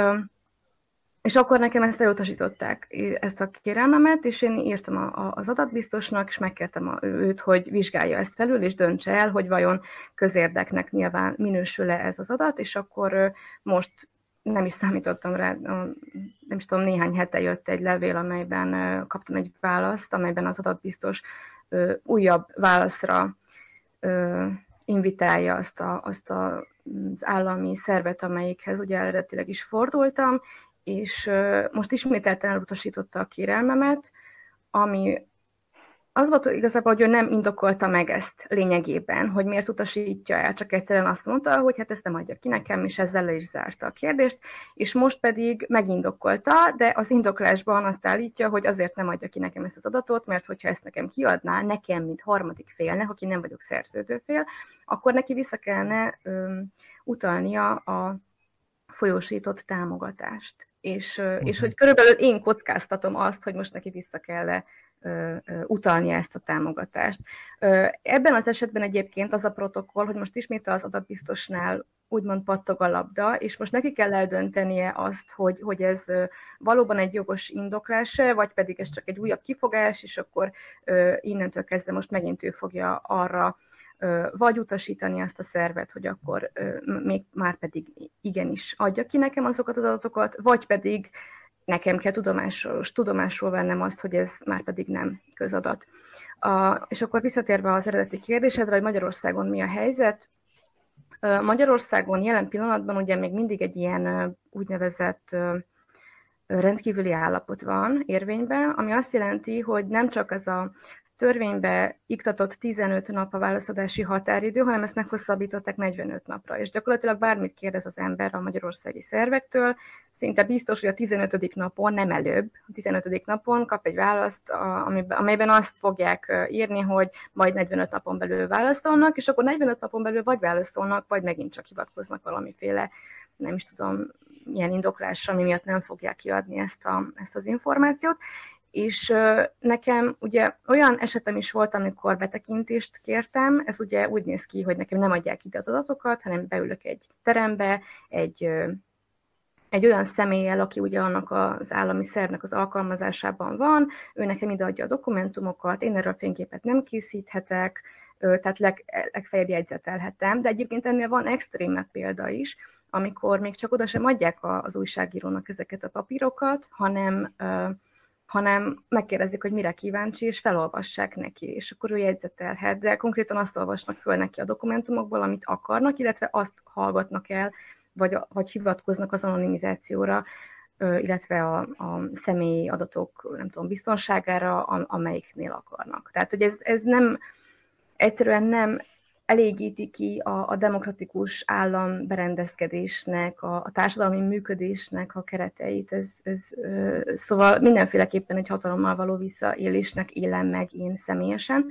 és akkor nekem ezt elutasították, ezt a kérelmemet, és én írtam a, a, az adatbiztosnak, és megkértem a, őt, hogy vizsgálja ezt felül, és döntse el, hogy vajon közérdeknek nyilván minősül-e ez az adat, és akkor most nem is számítottam rá, nem is tudom, néhány hete jött egy levél, amelyben kaptam egy választ, amelyben az adatbiztos újabb válaszra invitálja azt, a, azt a, az állami szervet, amelyikhez ugye eredetileg is fordultam, és most ismételten elutasította a kérelmemet, ami az volt igazából, hogy ő nem indokolta meg ezt lényegében, hogy miért utasítja el, csak egyszerűen azt mondta, hogy hát ezt nem adja ki nekem, és ezzel le is zárta a kérdést, és most pedig megindokolta, de az indoklásban azt állítja, hogy azért nem adja ki nekem ezt az adatot, mert hogyha ezt nekem kiadná, nekem, mint harmadik félnek, aki nem vagyok szerződőfél, akkor neki vissza kellene öm, utalnia a folyósított támogatást. És, uh-huh. és hogy körülbelül én kockáztatom azt, hogy most neki vissza kell utalni ezt a támogatást. Ebben az esetben egyébként az a protokoll, hogy most ismét az adatbiztosnál úgymond pattog a labda, és most neki kell eldöntenie azt, hogy, hogy ez valóban egy jogos indoklás vagy pedig ez csak egy újabb kifogás, és akkor innentől kezdve most megint ő fogja arra vagy utasítani azt a szervet, hogy akkor még már pedig igenis adja ki nekem azokat az adatokat, vagy pedig nekem kell tudomásról, tudomásról vennem azt, hogy ez már pedig nem közadat. A, és akkor visszatérve az eredeti kérdésedre, hogy Magyarországon mi a helyzet, Magyarországon jelen pillanatban ugye még mindig egy ilyen úgynevezett rendkívüli állapot van érvényben, ami azt jelenti, hogy nem csak ez a törvénybe iktatott 15 nap a válaszadási határidő, hanem ezt meghosszabbították 45 napra. És gyakorlatilag bármit kérdez az ember a magyarországi szervektől, szinte biztos, hogy a 15. napon, nem előbb, a 15. napon kap egy választ, amelyben azt fogják írni, hogy majd 45 napon belül válaszolnak, és akkor 45 napon belül vagy válaszolnak, vagy megint csak hivatkoznak valamiféle, nem is tudom, milyen indoklásra, ami miatt nem fogják kiadni ezt, a, ezt az információt. És nekem ugye olyan esetem is volt, amikor betekintést kértem, ez ugye úgy néz ki, hogy nekem nem adják ide az adatokat, hanem beülök egy terembe, egy, egy olyan személlyel, aki ugye annak az állami szervnek az alkalmazásában van, ő nekem ide adja a dokumentumokat, én erről fényképet nem készíthetek, tehát leg, legfeljebb jegyzetelhetem, de egyébként ennél van extrémebb példa is, amikor még csak oda sem adják az újságírónak ezeket a papírokat, hanem hanem megkérdezik, hogy mire kíváncsi, és felolvassák neki, és akkor ő jegyzetelhet, de konkrétan azt olvasnak föl neki a dokumentumokból, amit akarnak, illetve azt hallgatnak el, vagy, vagy hivatkoznak az anonimizációra, illetve a, a személyi adatok, nem tudom, biztonságára, amelyiknél akarnak. Tehát, hogy ez, ez nem, egyszerűen nem elégíti ki a, a demokratikus állam berendezkedésnek, a, a társadalmi működésnek a kereteit. Ez, ez, szóval mindenféleképpen egy hatalommal való visszaélésnek élem meg én személyesen.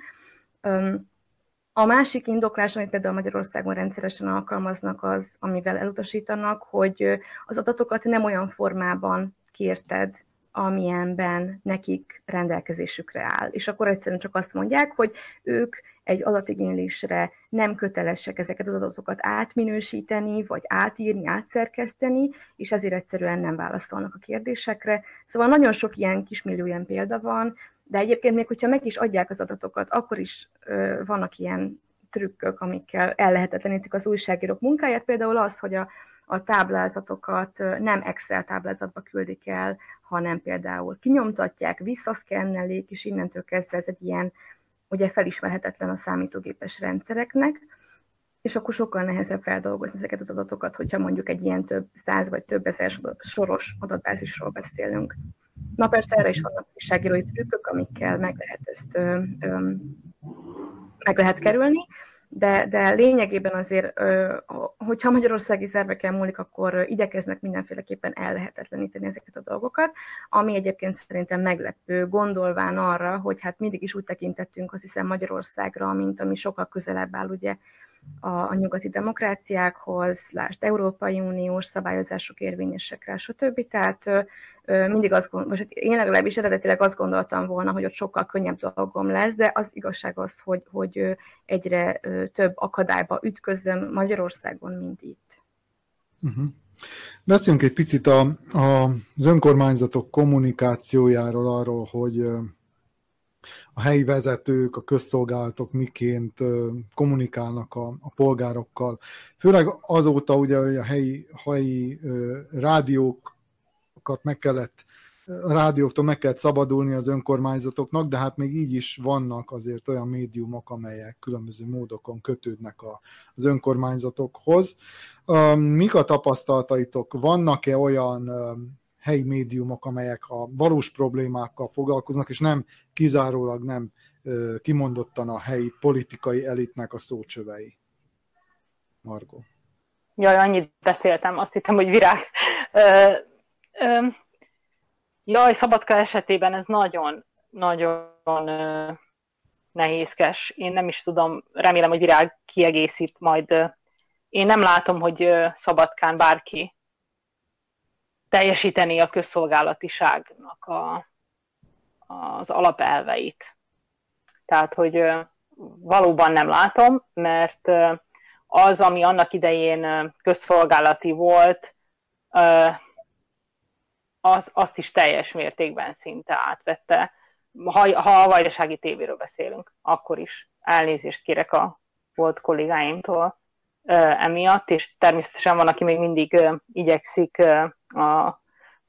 A másik indoklás, amit például Magyarországon rendszeresen alkalmaznak, az, amivel elutasítanak, hogy az adatokat nem olyan formában kérted, amilyenben nekik rendelkezésükre áll. És akkor egyszerűen csak azt mondják, hogy ők egy adatigénylésre nem kötelesek ezeket az adatokat átminősíteni, vagy átírni, átszerkeszteni, és ezért egyszerűen nem válaszolnak a kérdésekre. Szóval nagyon sok ilyen kismillió ilyen példa van, de egyébként még, hogyha meg is adják az adatokat, akkor is ö, vannak ilyen trükkök, amikkel ellehetetlenítik az újságírók munkáját. Például az, hogy a, a táblázatokat nem Excel táblázatba küldik el, hanem például kinyomtatják, visszaszkennelik, és innentől kezdve ez egy ilyen ugye felismerhetetlen a számítógépes rendszereknek, és akkor sokkal nehezebb feldolgozni ezeket az adatokat, hogyha mondjuk egy ilyen több száz vagy több ezer soros adatbázisról beszélünk. Na persze erre is vannak újságírói trükkök, amikkel meg lehet ezt ö, ö, meg lehet kerülni, de, de lényegében azért, hogyha magyarországi szerveken múlik, akkor igyekeznek mindenféleképpen ellehetetleníteni ezeket a dolgokat, ami egyébként szerintem meglepő, gondolván arra, hogy hát mindig is úgy tekintettünk azt hiszem Magyarországra, mint ami sokkal közelebb áll ugye a, a nyugati demokráciákhoz, lásd Európai Uniós szabályozások érvényesek rá, stb. Tehát ö, mindig azt gondolom, most én legalábbis eredetileg azt gondoltam volna, hogy ott sokkal könnyebb dolgom lesz, de az igazság az, hogy, hogy egyre több akadályba ütközöm Magyarországon, mint itt. Uh-huh. Beszéljünk egy picit a, a, az önkormányzatok kommunikációjáról, arról, hogy a helyi vezetők, a közszolgálatok miként kommunikálnak a, a polgárokkal. Főleg azóta ugye a helyi, helyi rádiókat meg kellett a rádióktól meg kellett szabadulni az önkormányzatoknak, de hát még így is vannak azért olyan médiumok, amelyek különböző módokon kötődnek a, az önkormányzatokhoz. Mik a tapasztalataitok? Vannak-e olyan helyi médiumok, amelyek a valós problémákkal foglalkoznak, és nem kizárólag nem kimondottan a helyi politikai elitnek a szócsövei. Margó. Jaj, annyit beszéltem, azt hittem, hogy virág. Ö, ö, jaj, Szabadka esetében ez nagyon, nagyon nehézkes. Én nem is tudom, remélem, hogy virág kiegészít majd. Én nem látom, hogy Szabadkán bárki teljesíteni a közszolgálatiságnak a, az alapelveit. Tehát, hogy valóban nem látom, mert az, ami annak idején közszolgálati volt, az, azt is teljes mértékben szinte átvette. Ha, ha a vajdasági tévéről beszélünk, akkor is elnézést kérek a volt kollégáimtól emiatt, és természetesen van, aki még mindig igyekszik a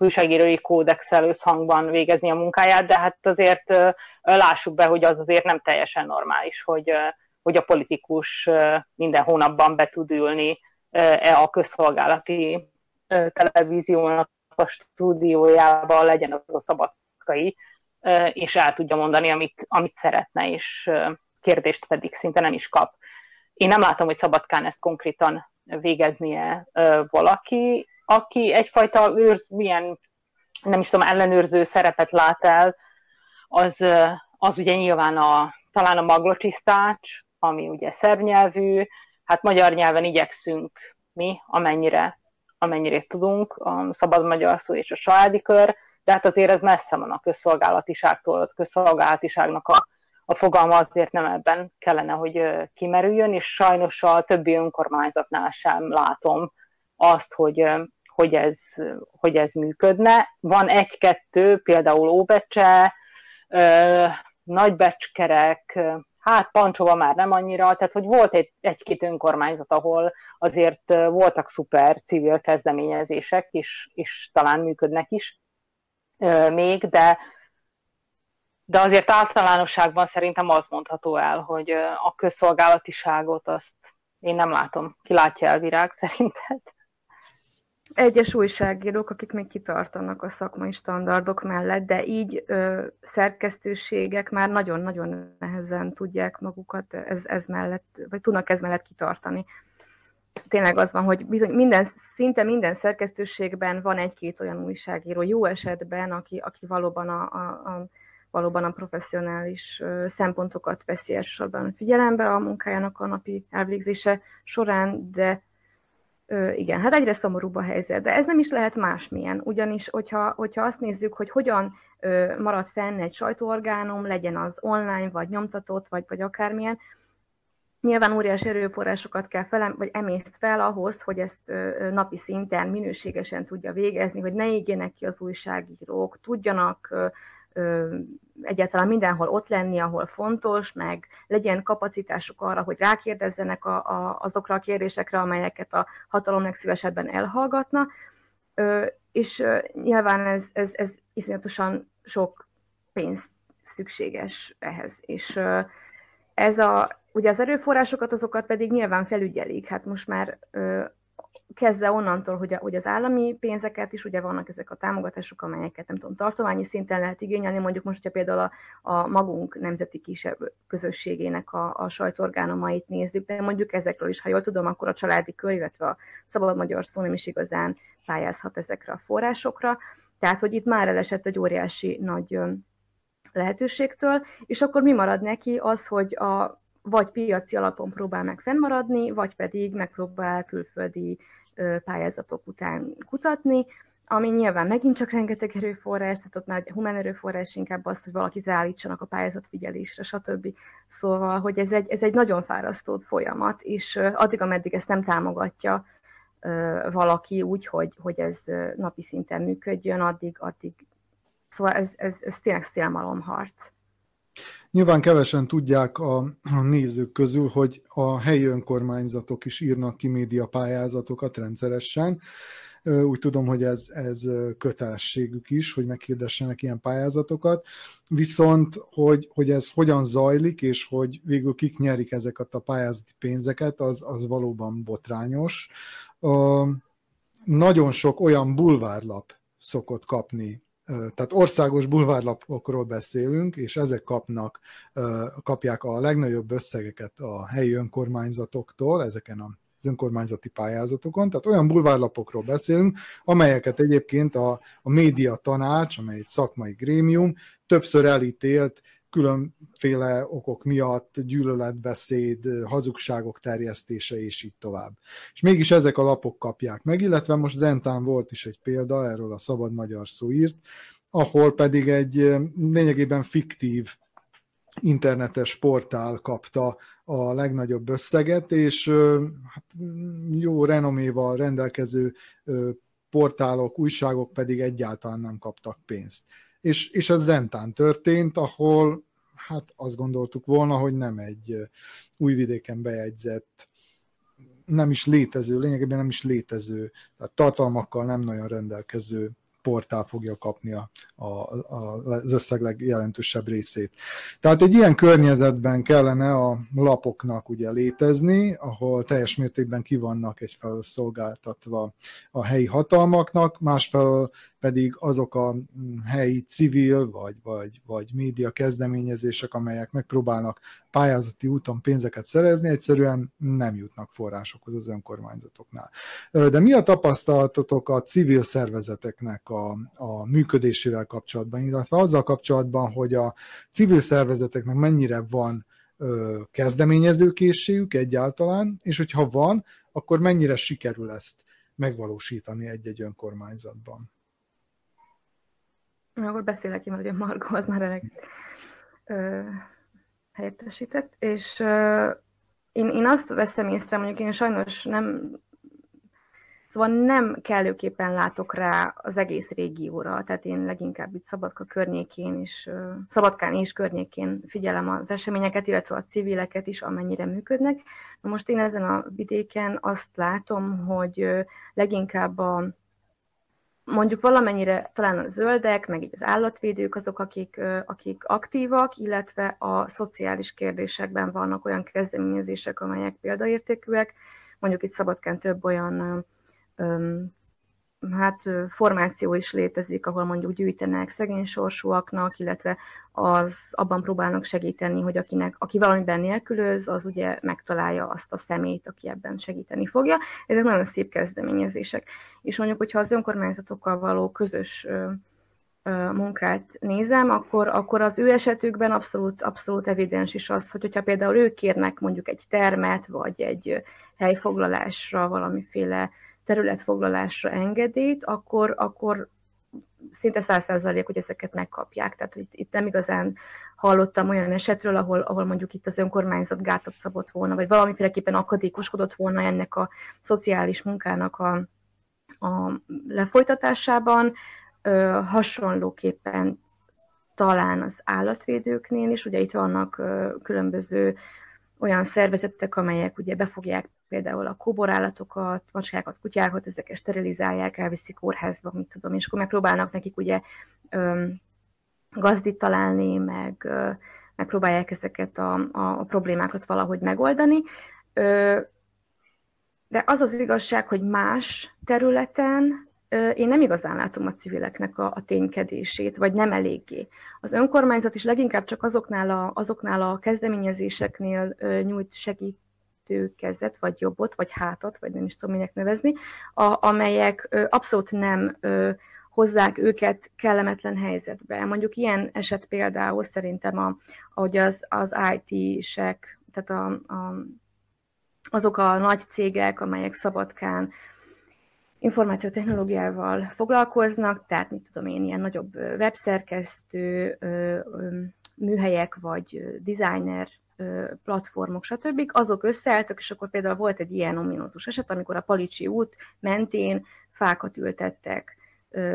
az újságírói kódexel összhangban végezni a munkáját, de hát azért lássuk be, hogy az azért nem teljesen normális, hogy, hogy a politikus minden hónapban be tud ülni e a közszolgálati televíziónak a stúdiójába, legyen az a szabadkai, és el tudja mondani, amit, amit szeretne, és kérdést pedig szinte nem is kap. Én nem látom, hogy Szabadkán ezt konkrétan végeznie valaki, aki egyfajta őrz, milyen, nem is tudom, ellenőrző szerepet lát el, az, az ugye nyilván a, talán a maglocsisztács, ami ugye szervnyelvű, hát magyar nyelven igyekszünk mi, amennyire, amennyire tudunk, a szabad magyar szó és a családi kör, de hát azért ez messze van a közszolgálatiságtól, a közszolgálatiságnak a, a fogalma azért nem ebben kellene, hogy kimerüljön, és sajnos a többi önkormányzatnál sem látom azt, hogy, hogy, ez, hogy ez működne. Van egy-kettő, például Óbecse, Nagybecskerek, hát Pancsova már nem annyira, tehát hogy volt egy, egy-két önkormányzat, ahol azért voltak szuper civil kezdeményezések, és, és talán működnek is még, de, de azért általánosságban szerintem az mondható el, hogy a közszolgálatiságot azt én nem látom. Ki látja el virág szerinted? egyes újságírók, akik még kitartanak a szakmai standardok mellett, de így ö, szerkesztőségek már nagyon-nagyon nehezen tudják magukat ez, ez mellett, vagy tudnak ez mellett kitartani. Tényleg az van, hogy bizony minden, szinte minden szerkesztőségben van egy-két olyan újságíró, jó esetben, aki, aki valóban a, a, a valóban a professzionális szempontokat veszi elsősorban figyelembe a munkájának a napi elvégzése során, de igen, hát egyre szomorúbb a helyzet, de ez nem is lehet másmilyen, ugyanis hogyha, hogyha azt nézzük, hogy hogyan marad fenn egy sajtóorgánum, legyen az online, vagy nyomtatott, vagy, vagy akármilyen, nyilván óriási erőforrásokat kell fel, vagy emészt fel ahhoz, hogy ezt napi szinten minőségesen tudja végezni, hogy ne égjenek ki az újságírók, tudjanak egyáltalán mindenhol ott lenni, ahol fontos, meg legyen kapacitásuk arra, hogy rákérdezzenek a, a, azokra a kérdésekre, amelyeket a hatalom legszívesebben elhallgatna, és nyilván ez, ez, ez iszonyatosan sok pénz szükséges ehhez, és ez a, ugye az erőforrásokat, azokat pedig nyilván felügyelik, hát most már kezdve onnantól, hogy, a, hogy az állami pénzeket is, ugye vannak ezek a támogatások, amelyeket nem tudom, tartományi szinten lehet igényelni, mondjuk most, hogyha például a, a magunk nemzeti kisebb közösségének a, a sajtorgánumait nézzük, de mondjuk ezekről is, ha jól tudom, akkor a családi kör, illetve a szabad magyar szó nem is igazán pályázhat ezekre a forrásokra, tehát, hogy itt már elesett egy óriási nagy lehetőségtől, és akkor mi marad neki az, hogy a, vagy piaci alapon próbál meg fennmaradni, vagy pedig megpróbál külföldi pályázatok után kutatni, ami nyilván megint csak rengeteg erőforrás, tehát ott már humán erőforrás inkább az, hogy valakit ráállítsanak a pályázatfigyelésre, stb. Szóval, hogy ez egy, ez egy nagyon fárasztó folyamat, és addig, ameddig ezt nem támogatja valaki úgy, hogy, hogy ez napi szinten működjön, addig, addig Szóval ez, ez, ez tényleg szélmalomharc. Nyilván kevesen tudják a, nézők közül, hogy a helyi önkormányzatok is írnak ki média pályázatokat rendszeresen. Úgy tudom, hogy ez, ez kötelességük is, hogy meghirdessenek ilyen pályázatokat. Viszont, hogy, hogy ez hogyan zajlik, és hogy végül kik nyerik ezeket a pályázati pénzeket, az, az valóban botrányos. Nagyon sok olyan bulvárlap szokott kapni tehát országos bulvárlapokról beszélünk, és ezek kapnak, kapják a legnagyobb összegeket a helyi önkormányzatoktól, ezeken az önkormányzati pályázatokon, tehát olyan bulvárlapokról beszélünk, amelyeket egyébként a, a média tanács, amely egy szakmai grémium, többször elítélt különféle okok miatt gyűlöletbeszéd, hazugságok terjesztése, és így tovább. És mégis ezek a lapok kapják meg, illetve most Zentán volt is egy példa, erről a Szabad Magyar szó írt, ahol pedig egy lényegében fiktív internetes portál kapta a legnagyobb összeget, és hát jó renoméval rendelkező portálok, újságok pedig egyáltalán nem kaptak pénzt és, és ez Zentán történt, ahol hát azt gondoltuk volna, hogy nem egy újvidéken bejegyzett, nem is létező, lényegében nem is létező, tehát tartalmakkal nem nagyon rendelkező portál fogja kapni a, a, a, az összeg legjelentősebb részét. Tehát egy ilyen környezetben kellene a lapoknak ugye létezni, ahol teljes mértékben ki vannak egyfelől szolgáltatva a helyi hatalmaknak, másfelől pedig azok a mm, helyi civil vagy, vagy, vagy média kezdeményezések, amelyek megpróbálnak pályázati úton pénzeket szerezni, egyszerűen nem jutnak forrásokhoz az önkormányzatoknál. De mi a tapasztalatotok a civil szervezeteknek a, a működésével kapcsolatban, illetve azzal kapcsolatban, hogy a civil szervezeteknek mennyire van kezdeményezőkészségük egyáltalán, és hogyha van, akkor mennyire sikerül ezt megvalósítani egy-egy önkormányzatban? Akkor beszélek én, hogy a Margo az már ennek ö, helyettesített, és ö, én, én azt veszem észre, mondjuk én sajnos nem, szóval nem kellőképpen látok rá az egész régióra, tehát én leginkább itt Szabadka környékén is, Szabadkán és környékén figyelem az eseményeket, illetve a civileket is, amennyire működnek. Most én ezen a vidéken azt látom, hogy leginkább a mondjuk valamennyire talán a zöldek, meg így az állatvédők azok, akik, akik aktívak, illetve a szociális kérdésekben vannak olyan kezdeményezések, amelyek példaértékűek. Mondjuk itt Szabadkán több olyan hát formáció is létezik, ahol mondjuk gyűjtenek szegény sorsúaknak, illetve az abban próbálnak segíteni, hogy akinek, aki valamiben nélkülöz, az ugye megtalálja azt a szemét, aki ebben segíteni fogja. Ezek nagyon szép kezdeményezések. És mondjuk, hogyha az önkormányzatokkal való közös munkát nézem, akkor, akkor az ő esetükben abszolút, abszolút evidens is az, hogy hogyha például ők kérnek mondjuk egy termet, vagy egy helyfoglalásra valamiféle területfoglalásra engedélyt, akkor, akkor szinte száz százalék, hogy ezeket megkapják. Tehát itt, itt nem igazán hallottam olyan esetről, ahol, ahol mondjuk itt az önkormányzat gátat szabott volna, vagy valamiféleképpen akadékoskodott volna ennek a szociális munkának a, a lefolytatásában. Ö, hasonlóképpen talán az állatvédőknél is, ugye itt vannak ö, különböző olyan szervezetek, amelyek ugye befogják például a kóborállatokat, macskákat, kutyákat, ezeket sterilizálják, elviszik kórházba, mit tudom, és akkor megpróbálnak nekik ugye öm, gazdit találni, meg ö, megpróbálják ezeket a, a, a problémákat valahogy megoldani. Ö, de az az igazság, hogy más területen én nem igazán látom a civileknek a, a ténykedését, vagy nem eléggé. Az önkormányzat is leginkább csak azoknál a, azoknál a kezdeményezéseknél nyújt segítő kezet, vagy jobbot, vagy hátat, vagy nem is tudom minek nevezni, a, amelyek abszolút nem hozzák őket kellemetlen helyzetbe. Mondjuk ilyen eset például szerintem, a, ahogy az, az IT-sek, tehát a, a, azok a nagy cégek, amelyek Szabadkán információtechnológiával foglalkoznak, tehát mit tudom én, ilyen nagyobb webszerkesztő, műhelyek vagy designer platformok, stb. azok összeálltak, és akkor például volt egy ilyen ominózus eset, amikor a Palicsi út mentén fákat ültettek,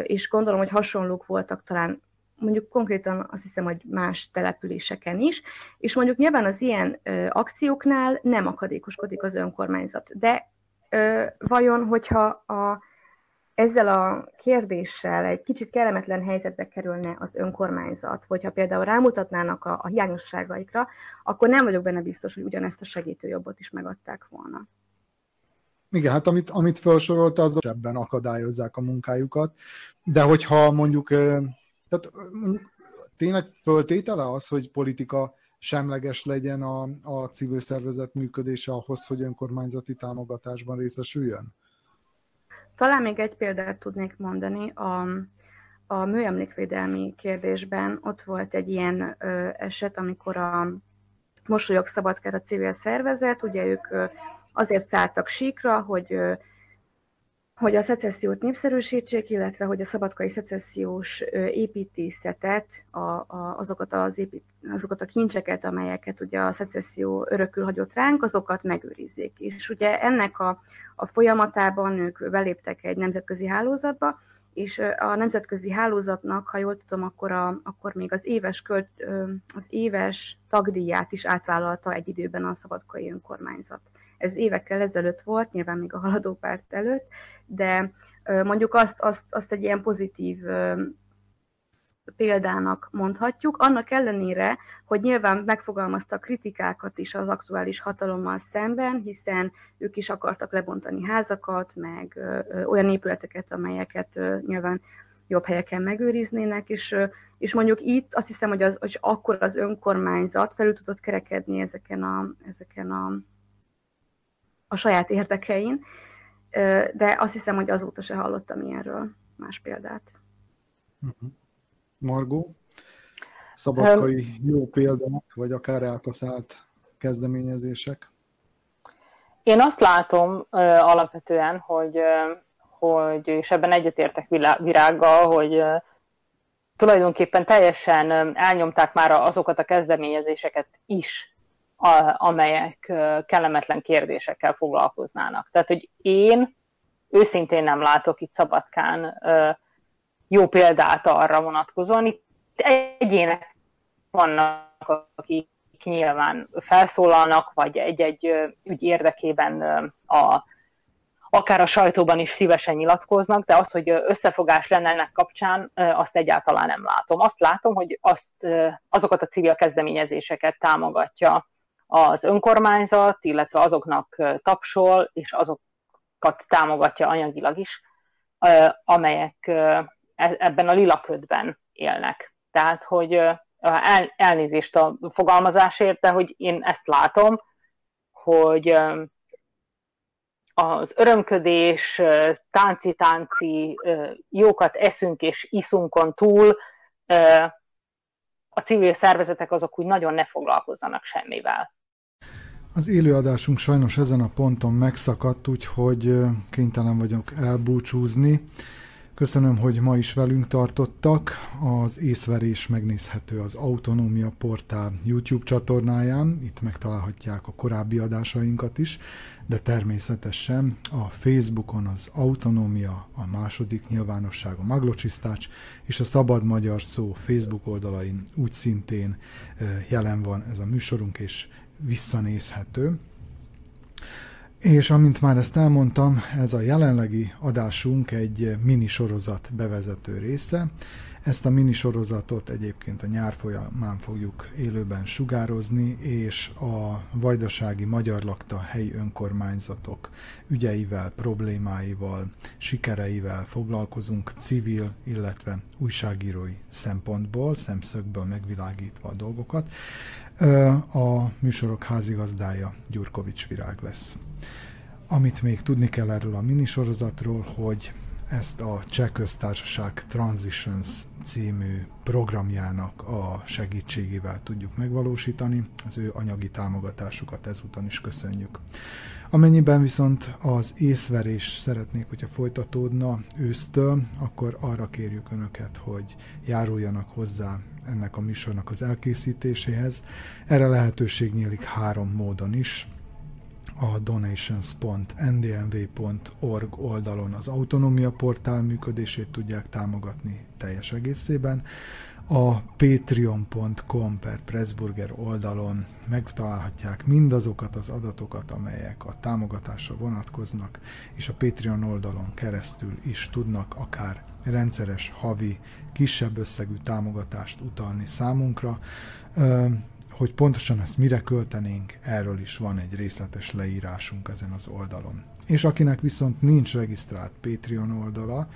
és gondolom, hogy hasonlók voltak talán mondjuk konkrétan azt hiszem, hogy más településeken is, és mondjuk nyilván az ilyen akcióknál nem akadékoskodik az önkormányzat, de ö, vajon, hogyha a, ezzel a kérdéssel egy kicsit kellemetlen helyzetbe kerülne az önkormányzat, vagy ha például rámutatnának a, a hiányosságaikra, akkor nem vagyok benne biztos, hogy ugyanezt a segítőjobbot is megadták volna. Igen, hát amit, amit felsorolta, az ebben akadályozzák a munkájukat, de hogyha mondjuk, tehát tényleg föltétele az, hogy politika semleges legyen a, a civil szervezet működése ahhoz, hogy önkormányzati támogatásban részesüljön? Talán még egy példát tudnék mondani. A, a műemlékvédelmi kérdésben ott volt egy ilyen ö, eset, amikor a Mosolyog Szabadkár a civil szervezet, ugye ők ö, azért szálltak síkra, hogy ö, hogy a szecessziót népszerűsítsék, illetve hogy a szabadkai szecessziós építészetet, a, a, azokat, az épít, azokat a kincseket, amelyeket ugye a szecesszió örökül hagyott ránk, azokat megőrizzék. És ugye ennek a, a folyamatában ők beléptek egy nemzetközi hálózatba, és a nemzetközi hálózatnak, ha jól tudom, akkor, a, akkor még az éves, költ, az éves tagdíját is átvállalta egy időben a szabadkai önkormányzat. Ez évekkel ezelőtt volt, nyilván még a haladó párt előtt, de mondjuk azt, azt, azt egy ilyen pozitív példának mondhatjuk, annak ellenére, hogy nyilván megfogalmaztak kritikákat is az aktuális hatalommal szemben, hiszen ők is akartak lebontani házakat, meg olyan épületeket, amelyeket nyilván jobb helyeken megőriznének, és, és mondjuk itt azt hiszem, hogy, az, hogy akkor az önkormányzat felül tudott kerekedni ezeken a, ezeken a, a saját érdekein, de azt hiszem, hogy azóta se hallottam ilyenről más példát. Uh-huh. Margó? Szabadkai jó példák, vagy akár elkaszált kezdeményezések? Én azt látom uh, alapvetően, hogy, uh, hogy, és ebben egyetértek virággal, hogy uh, tulajdonképpen teljesen elnyomták már azokat a kezdeményezéseket is, a, amelyek kellemetlen kérdésekkel foglalkoznának. Tehát, hogy én őszintén nem látok itt Szabadkán jó példát arra vonatkozóan. Itt egyének vannak, akik nyilván felszólalnak, vagy egy-egy ügy érdekében a, akár a sajtóban is szívesen nyilatkoznak, de az, hogy összefogás lenne ennek kapcsán, azt egyáltalán nem látom. Azt látom, hogy azt, azokat a civil kezdeményezéseket támogatja az önkormányzat, illetve azoknak tapsol, és azokat támogatja anyagilag is, amelyek E, ebben a lilaködben élnek. Tehát, hogy el, elnézést a fogalmazásért, de hogy én ezt látom, hogy az örömködés, tánci-tánci, jókat eszünk és iszunkon túl a civil szervezetek azok úgy nagyon ne foglalkozzanak semmivel. Az élőadásunk sajnos ezen a ponton megszakadt, úgyhogy kénytelen vagyok elbúcsúzni. Köszönöm, hogy ma is velünk tartottak. Az észverés megnézhető az Autonómia Portál YouTube csatornáján, itt megtalálhatják a korábbi adásainkat is, de természetesen a Facebookon az Autonómia, a második nyilvánosság, a Maglocsisztács és a Szabad Magyar Szó Facebook oldalain úgy szintén jelen van ez a műsorunk, és visszanézhető. És amint már ezt elmondtam, ez a jelenlegi adásunk egy minisorozat bevezető része. Ezt a minisorozatot egyébként a nyár folyamán fogjuk élőben sugározni, és a vajdasági magyar lakta helyi önkormányzatok ügyeivel, problémáival, sikereivel foglalkozunk civil, illetve újságírói szempontból, szemszögből megvilágítva a dolgokat. A műsorok házigazdája Gyurkovics Virág lesz. Amit még tudni kell erről a minisorozatról, hogy ezt a Cseh Köztársaság Transitions című programjának a segítségével tudjuk megvalósítani. Az ő anyagi támogatásukat ezúton is köszönjük. Amennyiben viszont az észverés szeretnék, hogyha folytatódna ősztől, akkor arra kérjük Önöket, hogy járuljanak hozzá ennek a műsornak az elkészítéséhez. Erre lehetőség nyílik három módon is a donations.ndmv.org oldalon az autonómia portál működését tudják támogatni teljes egészében. A patreon.com per Pressburger oldalon megtalálhatják mindazokat az adatokat, amelyek a támogatásra vonatkoznak, és a Patreon oldalon keresztül is tudnak akár rendszeres havi, kisebb összegű támogatást utalni számunkra hogy pontosan ezt mire költenénk, erről is van egy részletes leírásunk ezen az oldalon. És akinek viszont nincs regisztrált Patreon oldala,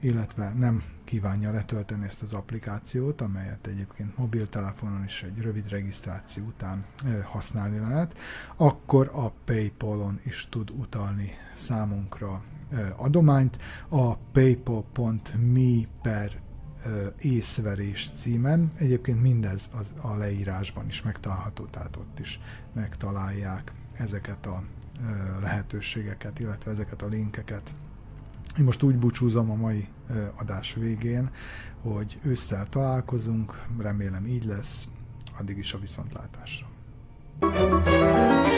illetve nem kívánja letölteni ezt az applikációt, amelyet egyébként mobiltelefonon is egy rövid regisztráció után használni lehet, akkor a Paypal-on is tud utalni számunkra adományt. A paypal.me per észverés címen. Egyébként mindez az a leírásban is megtalálható, tehát ott is megtalálják ezeket a lehetőségeket, illetve ezeket a linkeket. Én most úgy búcsúzom a mai adás végén, hogy ősszel találkozunk, remélem így lesz, addig is a viszontlátásra. thank you